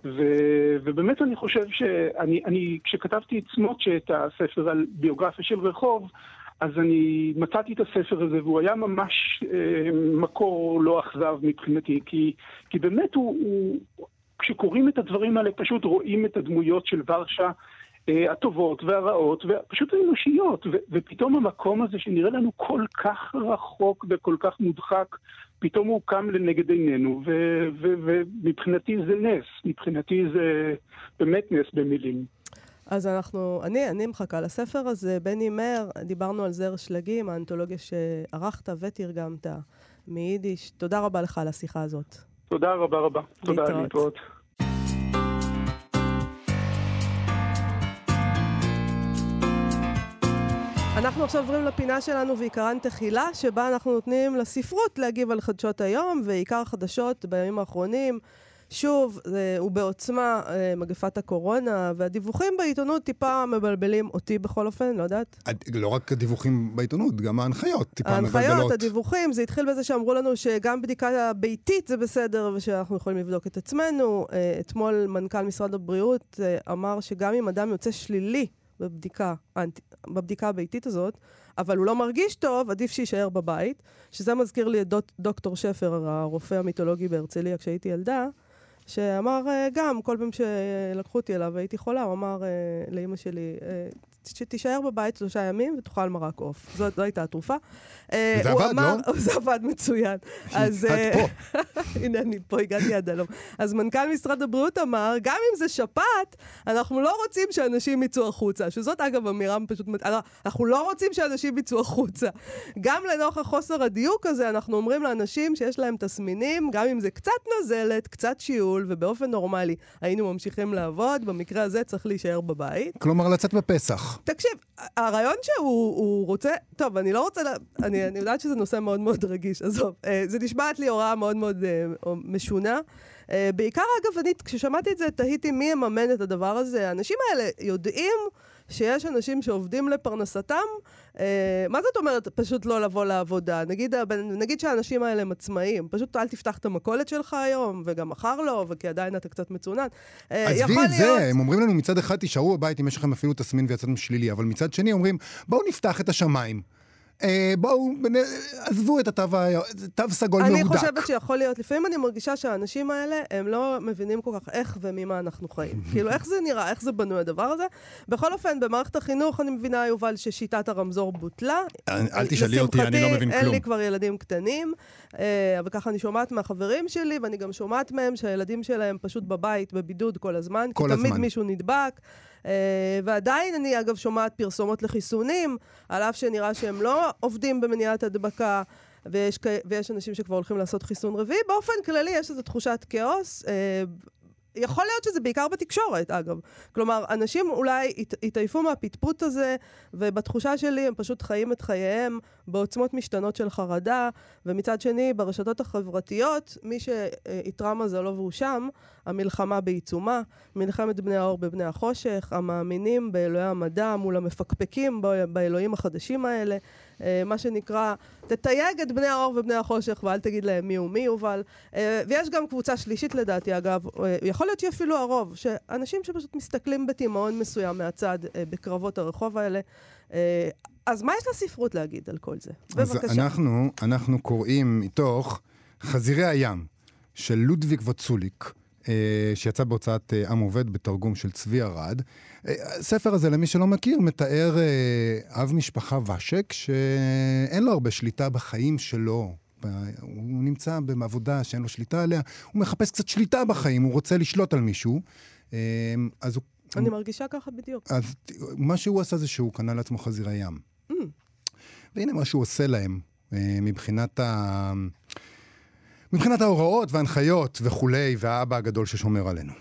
ו, ובאמת אני חושב שאני, אני, כשכתבתי את סמוטשה, את הספר על ביוגרפיה של רחוב, אז אני מצאתי את הספר הזה, והוא היה ממש אה, מקור לא אכזב מבחינתי, כי, כי באמת הוא, הוא, כשקוראים את הדברים האלה פשוט רואים את הדמויות של ורשה אה, הטובות והרעות, ופשוט האנושיות, ו- ופתאום המקום הזה שנראה לנו כל כך רחוק וכל כך מודחק, פתאום הוא קם לנגד עינינו, ומבחינתי ו- זה נס, מבחינתי זה באמת נס במילים. אז אנחנו, אני, אני מחכה לספר הזה, בני מר, דיברנו על זר שלגים, האנתולוגיה שערכת ותרגמת מיידיש. תודה רבה לך על השיחה הזאת. תודה רבה רבה. תודה, להתראות. אנחנו עכשיו עוברים לפינה שלנו ועיקרן תחילה, שבה אנחנו נותנים לספרות להגיב על חדשות היום, ועיקר החדשות בימים האחרונים. שוב, הוא בעוצמה אה, מגפת הקורונה, והדיווחים בעיתונות טיפה מבלבלים אותי בכל אופן, לא יודעת. לא רק הדיווחים בעיתונות, גם ההנחיות טיפה ההנחיות, מבלבלות. ההנחיות, הדיווחים, זה התחיל בזה שאמרו לנו שגם בדיקה ביתית זה בסדר, ושאנחנו יכולים לבדוק את עצמנו. אה, אתמול מנכ"ל משרד הבריאות אה, אמר שגם אם אדם יוצא שלילי בבדיקה, בבדיקה הביתית הזאת, אבל הוא לא מרגיש טוב, עדיף שיישאר בבית. שזה מזכיר לי את דוק, דוקטור שפר, הרופא המיתולוגי בהרצליה כשהייתי ילדה. שאמר אה, גם, כל פעם שלקחו אותי אליו והייתי חולה, הוא אמר uh, לאימא שלי, uh, שתישאר בבית שלושה ימים ותאכל מרק עוף. זאת לא הייתה התרופה. אה, זה עבד, לא? זה עבד מצוין. אז... את אה, פה. הנה, אני פה הגעתי עד הלום. אז מנכ"ל משרד הבריאות אמר, גם אם זה שפעת, אנחנו לא רוצים שאנשים יצאו החוצה. שזאת, אגב, אמירה פשוט... אנחנו לא רוצים שאנשים יצאו החוצה. גם לנוכח חוסר הדיוק הזה, אנחנו אומרים לאנשים שיש להם תסמינים, גם אם זה קצת נזלת, קצת שיעול, ובאופן נורמלי היינו ממשיכים לעבוד, במקרה הזה צריך להישאר בבית. כלומר, לצאת בפסח. תקשיב, הרעיון שהוא רוצה, טוב, אני לא רוצה, אני יודעת שזה נושא מאוד מאוד רגיש, עזוב. אה, זה נשמעת לי הוראה מאוד מאוד אה, משונה. אה, בעיקר, אגב, אני, כששמעתי את זה, תהיתי מי יממן את הדבר הזה. האנשים האלה יודעים שיש אנשים שעובדים לפרנסתם. אה, מה זאת אומרת פשוט לא לבוא לעבודה? נגיד, נגיד שהאנשים האלה הם עצמאים, פשוט אל תפתח את המכולת שלך היום, וגם מחר לא, וכי עדיין אתה קצת מצונן. אה, עזבי את זה, להיות... הם אומרים לנו מצד אחד, תישארו בבית אם יש לכם אפילו תסמין ויצאתם שלילי, אבל מצד שני אומרים, בואו נפתח את השמיים. אה, בואו, עזבו את התו, תו סגול אני מהודק. חושבת שיכול להיות, לפעמים אני מרגישה שהאנשים האלה, הם לא מבינים כל כך איך וממה אנחנו חיים. כאילו, איך זה נראה, איך זה בנוי הדבר הזה. בכל אופן, במערכת החינוך, אני מבינה, יובל, ששיטת הרמזור בוטלה. אל אל תשאלי אותי, אני לא מבין אין כלום. לי כבר ילדים קטנים, אה, אבל ככה אני שומעת מהחברים שלי, ואני גם שומעת מהם שהילדים שלהם פשוט בבית, בבידוד כל הזמן. כל כי תמיד הזמן. מישהו נדבק. אה, ועדיין אני, אגב, שומעת פרסומות לחיסונים, על אף שנראה שהם לא עובדים במניעת הדבקה. ויש, ויש אנשים שכבר הולכים לעשות חיסון רביעי. באופן כללי יש איזו תחושת כאוס. אה, יכול להיות שזה בעיקר בתקשורת, אגב. כלומר, אנשים אולי הת- התעייפו מהפטפוט הזה, ובתחושה שלי הם פשוט חיים את חייהם בעוצמות משתנות של חרדה, ומצד שני, ברשתות החברתיות, מי שאיתרע מזלו והוא שם, המלחמה בעיצומה, מלחמת בני האור בבני החושך, המאמינים באלוהי המדע מול המפקפקים באלוהים החדשים האלה, אה, מה שנקרא, תתייג את בני האור ובני החושך ואל תגיד להם מי הוא מי, יובל. אה, ויש גם קבוצה שלישית לדעתי, אגב, אה, יכול להיות שהיא אפילו הרוב, שאנשים שפשוט מסתכלים בתימהון מסוים מהצד בקרבות הרחוב האלה. אז מה יש לספרות להגיד על כל זה? אז בבקשה. אנחנו, אנחנו קוראים מתוך חזירי הים של לודוויג ווצוליק, אה, שיצא בהוצאת אה, עם עובד בתרגום של צבי ארד. אה, הספר הזה, למי שלא מכיר, מתאר אה, אב משפחה ושק, שאין לו הרבה שליטה בחיים שלו. הוא נמצא בעבודה שאין לו שליטה עליה, הוא מחפש קצת שליטה בחיים, הוא רוצה לשלוט על מישהו. אה, אז הוא... אני מרגישה ככה בדיוק. אז מה שהוא עשה זה שהוא קנה לעצמו חזירי ים. Mm. והנה מה שהוא עושה להם אה, מבחינת ה... מבחינת ההוראות וההנחיות וכולי, והאבא הגדול ששומר עלינו.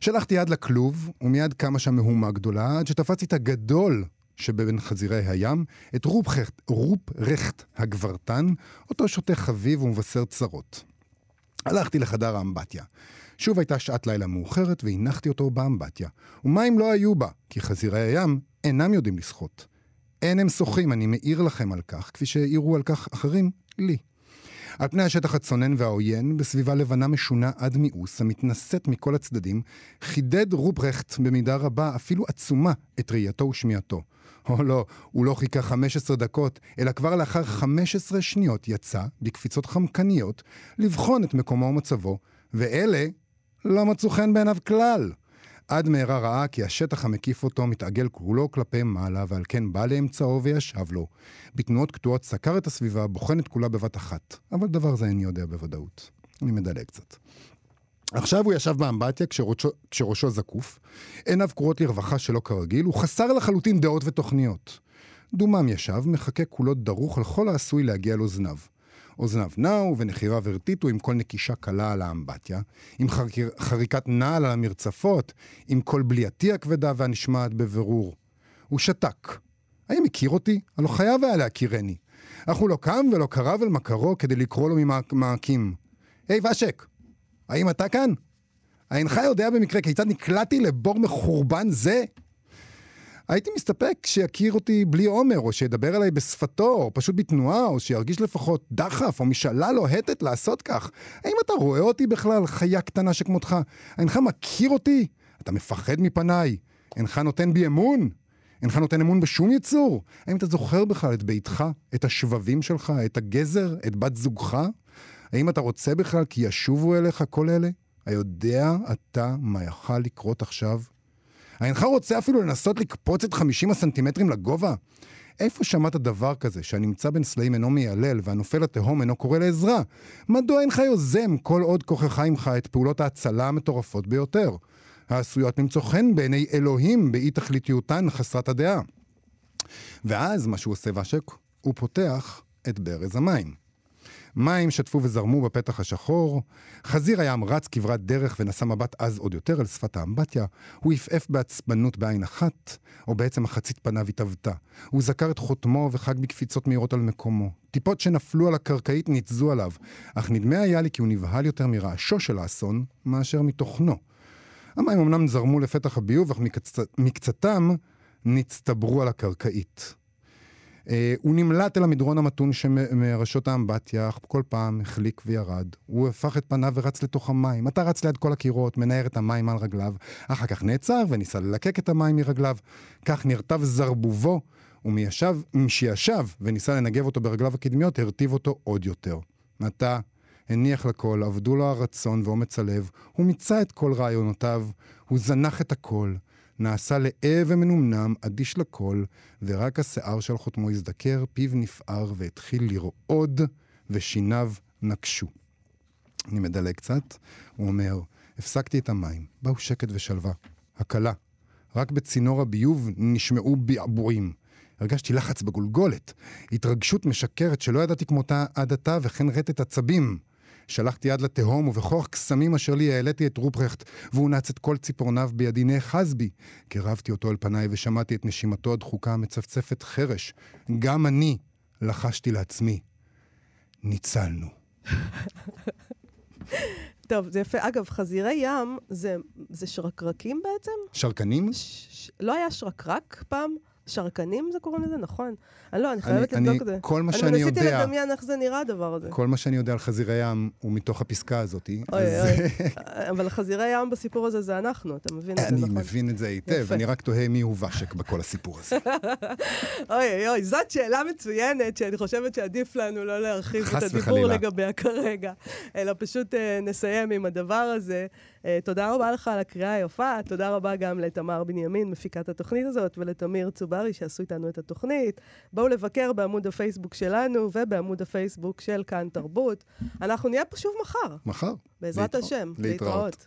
שלחתי יד לכלוב, ומיד קמה שם מהומה גדולה, עד שתפסתי את הגדול שבין חזירי הים, את רופרכט, רופרכט הגברתן, אותו שותה חביב ומבשר צרות. הלכתי לחדר האמבטיה. שוב הייתה שעת לילה מאוחרת, והנחתי אותו באמבטיה. ומים לא היו בה, כי חזירי הים אינם יודעים לשחות. אין הם שוחים, אני מעיר לכם על כך, כפי שהעירו על כך אחרים, לי. על פני השטח הצונן והעוין, בסביבה לבנה משונה עד מיאוס, המתנשאת מכל הצדדים, חידד רופרכט במידה רבה, אפילו עצומה, את ראייתו ושמיעתו. או לא, הוא לא חיכה 15 דקות, אלא כבר לאחר 15 שניות יצא, בקפיצות חמקניות, לבחון את מקומו ומצבו, ואלה לא מצאו חן בעיניו כלל. עד מהרה ראה כי השטח המקיף אותו מתעגל כולו כלפי מעלה, ועל כן בא לאמצעו וישב לו. בתנועות קטועות סקר את הסביבה, בוחן את כולה בבת אחת. אבל דבר זה איני יודע בוודאות. אני מדלג קצת. עכשיו הוא ישב באמבטיה כשראשו, כשראשו זקוף, עיניו קרועות לרווחה שלא כרגיל, הוא חסר לחלוטין דעות ותוכניות. דומם ישב, מחכה כולו דרוך על כל העשוי להגיע לאוזניו. אוזניו נעו ונחיריו הרטיטו עם כל נקישה קלה על האמבטיה, עם חריקר, חריקת נעל על המרצפות, עם כל בליעתי הכבדה והנשמעת בבירור. הוא שתק. האם הכיר אותי? הלא חייב היה להכירני. אך הוא לא קם ולא קרב אל מכרו כדי לקרוא לו ממעקים. היי ושק, האם אתה כאן? אינך יודע במקרה כיצד נקלעתי לבור מחורבן זה? הייתי מסתפק שיכיר אותי בלי עומר, או שידבר אליי בשפתו, או פשוט בתנועה, או שירגיש לפחות דחף, או משאלה לוהטת לעשות כך. האם אתה רואה אותי בכלל, חיה קטנה שכמותך? אינך מכיר אותי? אתה מפחד מפניי? אינך נותן בי אמון? אינך נותן אמון בשום יצור? האם אתה זוכר בכלל את ביתך, את השבבים שלך, את הגזר, את בת זוגך? האם אתה רוצה בכלל כי ישובו אליך כל אלה? היודע אתה מה יכל לקרות עכשיו? אינך רוצה אפילו לנסות לקפוץ את 50 הסנטימטרים לגובה? איפה שמעת דבר כזה, שהנמצא בין סלעים אינו מיילל והנופל לתהום אינו קורא לעזרה? מדוע אינך יוזם כל עוד כוחך עמך את פעולות ההצלה המטורפות ביותר? העשויות למצוא חן בעיני אלוהים באי תכליתיותן חסרת הדעה. ואז מה שהוא עושה ושק, הוא פותח את ברז המים. מים שטפו וזרמו בפתח השחור, חזיר הים רץ כברת דרך ונשא מבט עז עוד יותר אל שפת האמבטיה, הוא עפעף בעצבנות בעין אחת, או בעצם מחצית פניו התעוותה. הוא זכר את חותמו וחג בקפיצות מהירות על מקומו. טיפות שנפלו על הקרקעית ניתזו עליו, אך נדמה היה לי כי הוא נבהל יותר מרעשו של האסון, מאשר מתוכנו. המים אמנם זרמו לפתח הביוב, אך מקצ... מקצתם נצטברו על הקרקעית. Uh, הוא נמלט אל המדרון המתון שמראשות האמבטיה, כל פעם החליק וירד. הוא הפך את פניו ורץ לתוך המים. אתה רץ ליד כל הקירות, מנער את המים על רגליו. אחר כך נעצר וניסה ללקק את המים מרגליו. כך נרטב זרבובו, ומשיישב וניסה לנגב אותו ברגליו הקדמיות, הרטיב אותו עוד יותר. עתה הניח לכל, אבדו לו הרצון ואומץ הלב, הוא מיצה את כל רעיונותיו, הוא זנח את הכל, נעשה לאה ומנומנם, אדיש לכל, ורק השיער של חותמו הזדקר, פיו נפער והתחיל לרעוד, ושיניו נקשו. אני מדלג קצת, הוא אומר, הפסקתי את המים, באו שקט ושלווה. הקלה. רק בצינור הביוב נשמעו בעבועים. הרגשתי לחץ בגולגולת, התרגשות משקרת שלא ידעתי כמותה עד עתה, וכן רטט עצבים. שלחתי יד לתהום, ובכוח קסמים אשר לי העליתי את רופרכט, והוא נץ את כל ציפורניו בידי, נאחז בי. קירבתי אותו אל פניי ושמעתי את נשימתו הדחוקה המצפצפת חרש. גם אני לחשתי לעצמי. ניצלנו. טוב, זה יפה. אגב, חזירי ים זה, זה שרקרקים בעצם? שרקנים? ש, ש, לא היה שרקרק פעם? שרקנים זה קוראים לזה? נכון. אני לא, אני חייבת לבדוק את זה. כל מה שאני אני יודע... ניסיתי לדמיין איך זה נראה הדבר הזה. כל מה שאני יודע על חזירי ים הוא מתוך הפסקה הזאת. אוי, אוי. אבל חזירי ים בסיפור הזה זה אנחנו, אתה מבין את זה, נכון? אני מבין את זה היטב. אני רק תוהה מי הוא ושק בכל הסיפור הזה. אוי אוי אוי, זאת שאלה מצוינת, שאני חושבת שעדיף לנו לא להרחיב את הדיבור. לגביה כרגע, אלא פשוט אה, נסיים עם הדבר הזה. אה, תודה רבה לך על הקריאה היפה, תודה רבה גם לתמר בנימין, מפיקת התוכנית הזאת, ולתמיר צוברי שעשו איתנו את התוכנית. בואו לבקר בעמוד הפייסבוק שלנו ובעמוד הפייסבוק של כאן תרבות. אנחנו נהיה פה שוב מחר, מחר. בעזרת להתראות. השם. להתראות. להתראות.